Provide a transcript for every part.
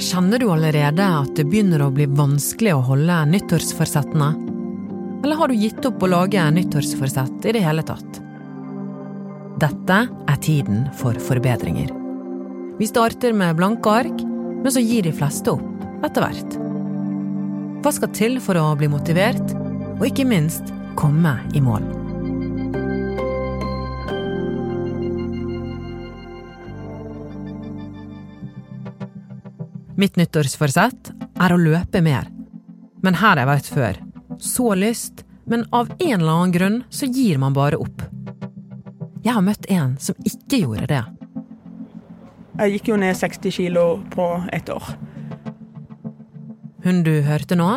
Kjenner du allerede at det begynner å bli vanskelig å holde nyttårsforsettene? Eller har du gitt opp å lage nyttårsforsett i det hele tatt? Dette er tiden for forbedringer. Vi starter med blanke ark, men så gir de fleste opp etter hvert. Hva skal til for å bli motivert, og ikke minst komme i mål? Mitt nyttårsforsett er å løpe mer. Men her har jeg vært før. Så lyst, men av en eller annen grunn så gir man bare opp. Jeg har møtt en som ikke gjorde det. Jeg gikk jo ned 60 kilo på ett år. Hun du hørte nå,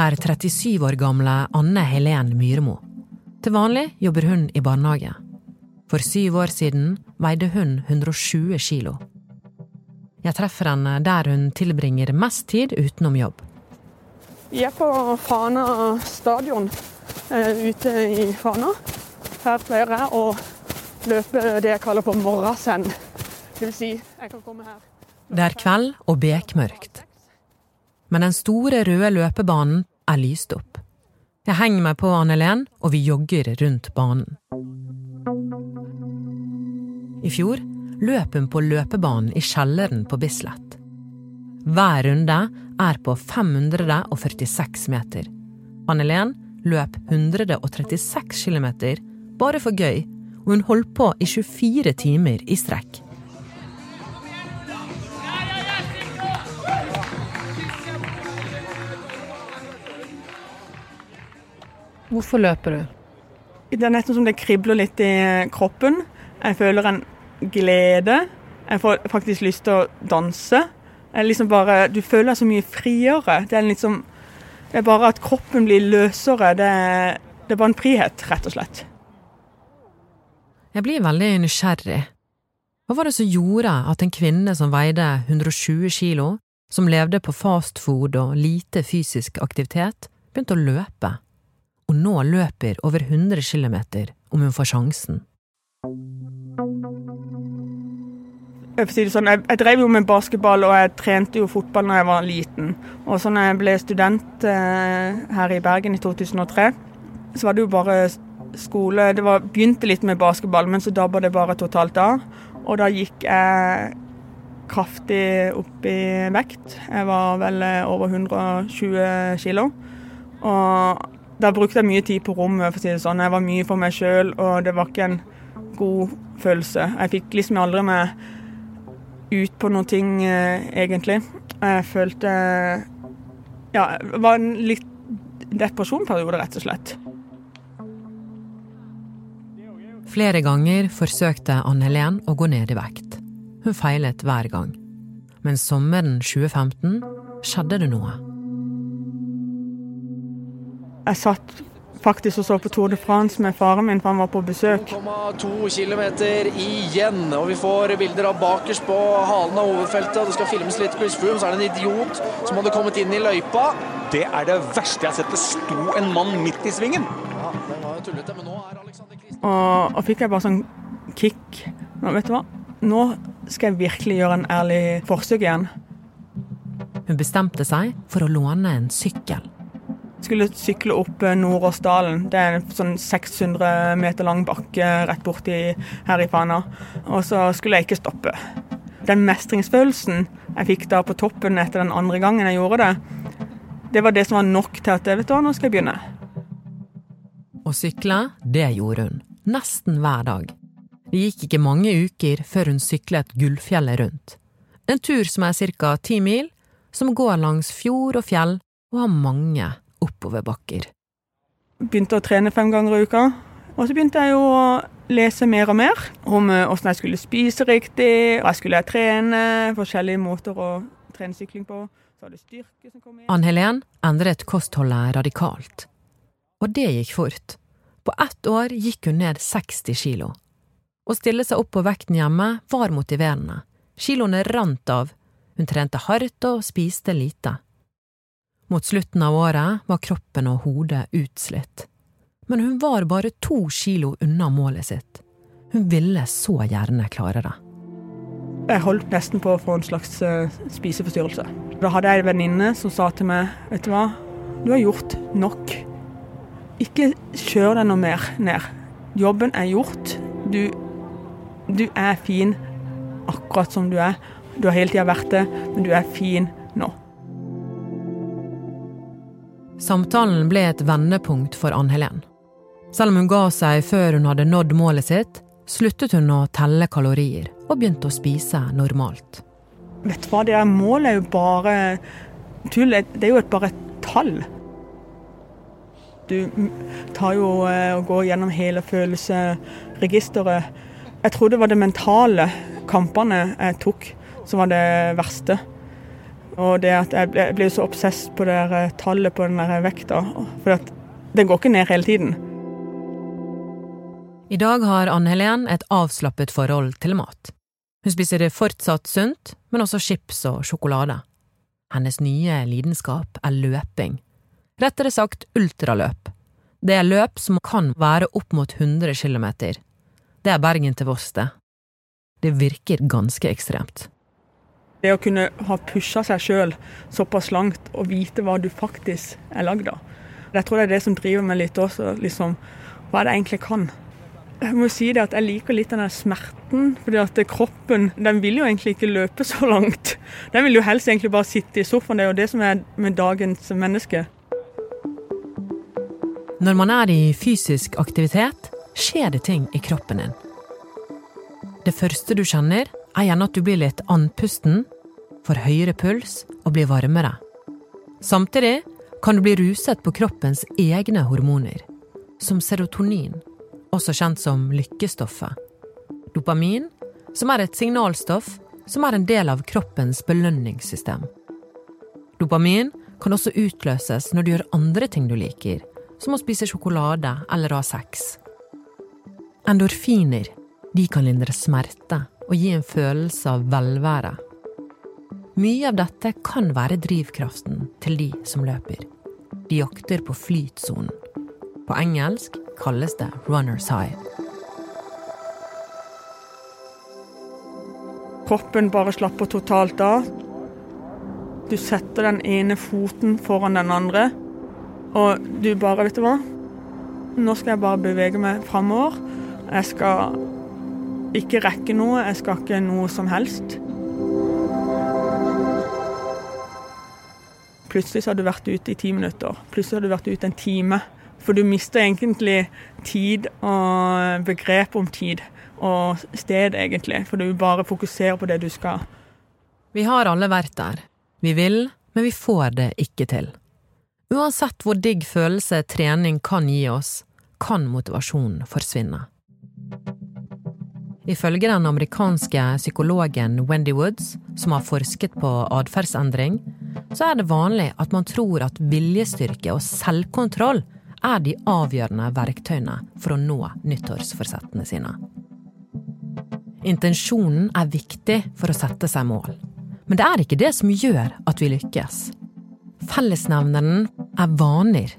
er 37 år gamle Anne Helen Myremo. Til vanlig jobber hun i barnehage. For syv år siden veide hun 120 kilo. Jeg treffer henne der hun tilbringer mest tid utenom jobb. Vi er på Fana stadion eh, ute i Fana. Her pleier jeg å løpe det jeg kaller for morrasend. Det vil si, jeg kan komme her. Det er kveld og bekmørkt. Men den store, røde løpebanen er lyst opp. Jeg henger meg på Anne-Len, og vi jogger rundt banen. I fjor løp hun på løpebanen i kjelleren på Bislett. Hver runde er på 546 meter. Anne-Len løp 136 km bare for gøy, og hun holdt på i 24 timer i strekk. Hvorfor løper du? Det er nesten som det kribler litt i kroppen. Jeg føler en glede. Jeg får faktisk lyst til å danse. Liksom bare, du føler deg så mye friere. Det er, liksom, det er bare at kroppen blir løsere. Det er, det er bare en frihet, rett og slett. Jeg blir veldig nysgjerrig. Hva var det som gjorde at en kvinne som veide 120 kilo, som levde på fastfood og lite fysisk aktivitet, begynte å løpe, og nå løper over 100 km om hun får sjansen? Sånn, jeg, jeg, drev jo med basketball og jeg trente jo fotball når jeg var liten. Og så når jeg ble student eh, her i Bergen i 2003, så var det jo bare skole Det var, begynte litt med basketball, men så dabba det bare totalt av. Og da gikk jeg kraftig opp i vekt. Jeg var vel eh, over 120 kilo. Og da brukte jeg mye tid på rommet, for å si det sånn. Jeg var mye for meg sjøl, og det var ikke en god følelse. Jeg fikk liksom aldri med ut på ting, eh, egentlig. Jeg følte Ja, det var en litt depresjonperiode, rett og slett. Flere ganger forsøkte Anne-Helen å gå ned i vekt. Hun feilet hver gang. Men sommeren 2015 skjedde det noe. Jeg satt faktisk og så på Tour de France med faren min, for han var på besøk. 2,2 km igjen, og vi får bilder av bakerst på halen av hovedfeltet. og Det skal filmes litt Chris Froome, så er det en idiot som hadde kommet inn i løypa. Det er det verste jeg har sett. Det sto en mann midt i svingen. Ja, det var jo tullete, men nå er Alexander Og, og fikk jeg bare sånn kick. Nå, vet du hva? Nå skal jeg virkelig gjøre en ærlig forsøk igjen. Hun bestemte seg for å låne en sykkel skulle sykle opp eh, Nordåsdalen. Det er en sånn 600 meter lang bakke rett borti her i Fana. Og så skulle jeg ikke stoppe. Den mestringsfølelsen jeg fikk da på toppen etter den andre gangen jeg gjorde det, det var det som var nok til at vet du hva, nå skal jeg begynne. Å sykle, det gjorde hun. Nesten hver dag. Det gikk ikke mange uker før hun syklet Gullfjellet rundt. En tur som er ca. ti mil, som går langs fjord og fjell og har mange oppoverbakker. Begynte å trene fem ganger i uka. Og så begynte jeg å lese mer og mer om åssen eh, jeg skulle spise riktig, hva skulle jeg trene, forskjellige måter å trene sykling på. Ann Helen endret kostholdet radikalt. Og det gikk fort. På ett år gikk hun ned 60 kilo. Å stille seg opp på vekten hjemme var motiverende. Kiloene rant av. Hun trente hardt og spiste lite. Mot slutten av året var kroppen og hodet utslitt. Men hun var bare to kilo unna målet sitt. Hun ville så gjerne klare det. Jeg holdt nesten på å få en slags uh, spiseforstyrrelse. Da hadde jeg en venninne som sa til meg vet du hva, du har gjort nok. Ikke kjør deg noe mer ned. Jobben er gjort. Du, du er fin akkurat som du er. Du har hele tida vært det, men du er fin Samtalen ble et vendepunkt for Ann Helen. Selv om hun ga seg før hun hadde nådd målet sitt, sluttet hun å telle kalorier og begynte å spise normalt. Vet du hva, det der målet er jo bare tull. Det er jo bare et tall. Du tar jo eh, og går gjennom hele følelsesregisteret. Jeg tror det var det mentale kampene jeg tok som var det verste. Og det at jeg ble så obsess på det der tallet på den der vekta. For den går ikke ned hele tiden. I dag har Anne Helen et avslappet forhold til mat. Hun spiser det fortsatt sunt, men også chips og sjokolade. Hennes nye lidenskap er løping. Rettere sagt ultraløp. Det er løp som kan være opp mot 100 km. Det er Bergen til Voss, det. Det virker ganske ekstremt. Det å kunne ha pusha seg sjøl såpass langt og vite hva du faktisk er lagd av. Jeg tror det er det som driver meg litt også, liksom, hva er det jeg egentlig kan. Jeg må si det at jeg liker litt den der smerten. fordi at kroppen den vil jo egentlig ikke løpe så langt. Den vil jo helst egentlig bare sitte i sofaen. Det er jo det som er med dagens menneske. Når man er i fysisk aktivitet, skjer det ting i kroppen din. Det første du kjenner, er gjerne at du blir litt andpusten, får høyere puls og blir varmere. Samtidig kan du bli ruset på kroppens egne hormoner, som serotonin også kjent som lykkestoffet. Dopamin, som er et signalstoff som er en del av kroppens belønningssystem. Dopamin kan også utløses når du gjør andre ting du liker, som å spise sjokolade eller ha sex. Endorfiner de kan lindre smerte og gi en følelse av velvære. Mye av dette kan være drivkraften til de som løper. De jakter på flytsonen. På engelsk kalles det runners high. Kroppen bare slapper totalt av. Du setter den ene foten foran den andre, og du bare Vet du hva? Nå skal jeg bare bevege meg framover. Jeg skal ikke rekke noe, jeg skal ikke noe som helst. Plutselig så har du vært ute i ti minutter. Plutselig har du vært ute en time. For du mister egentlig tid og begrep om tid og sted, egentlig. For du bare fokuserer på det du skal. Vi har alle vært der. Vi vil, men vi får det ikke til. Uansett hvor digg følelse trening kan gi oss, kan motivasjonen forsvinne. Ifølge den amerikanske psykologen Wendy Woods, som har forsket på atferdsendring, så er det vanlig at man tror at viljestyrke og selvkontroll er de avgjørende verktøyene for å nå nyttårsforsettene sine. Intensjonen er viktig for å sette seg mål, men det er ikke det som gjør at vi lykkes. Fellesnevneren er vaner.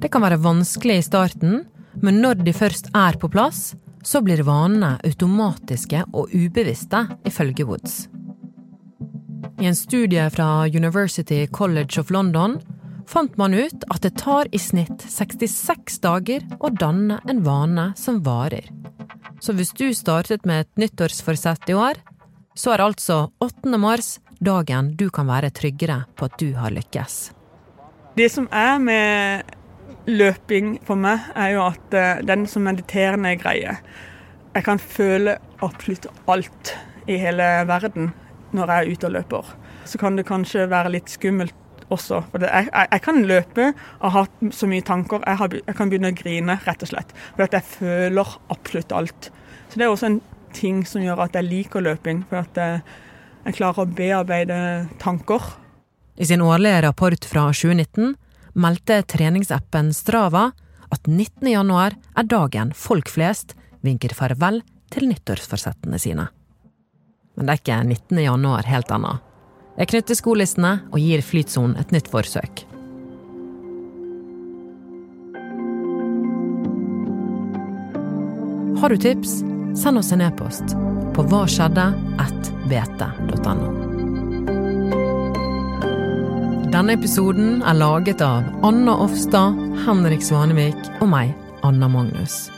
Det kan være vanskelig i starten, men når de først er på plass, så blir vanene automatiske og ubevisste, ifølge Woods. I en studie fra University College of London fant man ut at det tar i snitt 66 dager å danne en vane som varer. Så hvis du startet med et nyttårsforsett i år, så er altså 8. mars dagen du kan være tryggere på at du har lykkes. Det som er med løping for meg, er jo at eh, den som mediterende greie. Jeg kan føle absolutt alt i hele verden når jeg er ute og løper. Så kan det kanskje være litt skummelt også. For jeg, jeg, jeg, kan løpe og ha så mye tanker. Jeg, har, jeg, kan begynne å grine, rett og slett. For jeg føler absolutt alt. Så det er også en ting som gjør at jeg liker løping. For at jeg, jeg klarer å bearbeide tanker. I sin årlige rapport fra 2019 meldte treningsappen Strava at 19. januar er dagen folk flest vinker farvel til nyttårsforsettene sine. Men det er ikke 19. januar helt annet. Jeg knytter skolissene og gir Flytsonen et nytt forsøk. Har du tips? Send oss en e-post på hvaskjedde1bt.no. Denne episoden er laget av Anna Offstad, Henrik Svanevik og meg, Anna Magnus.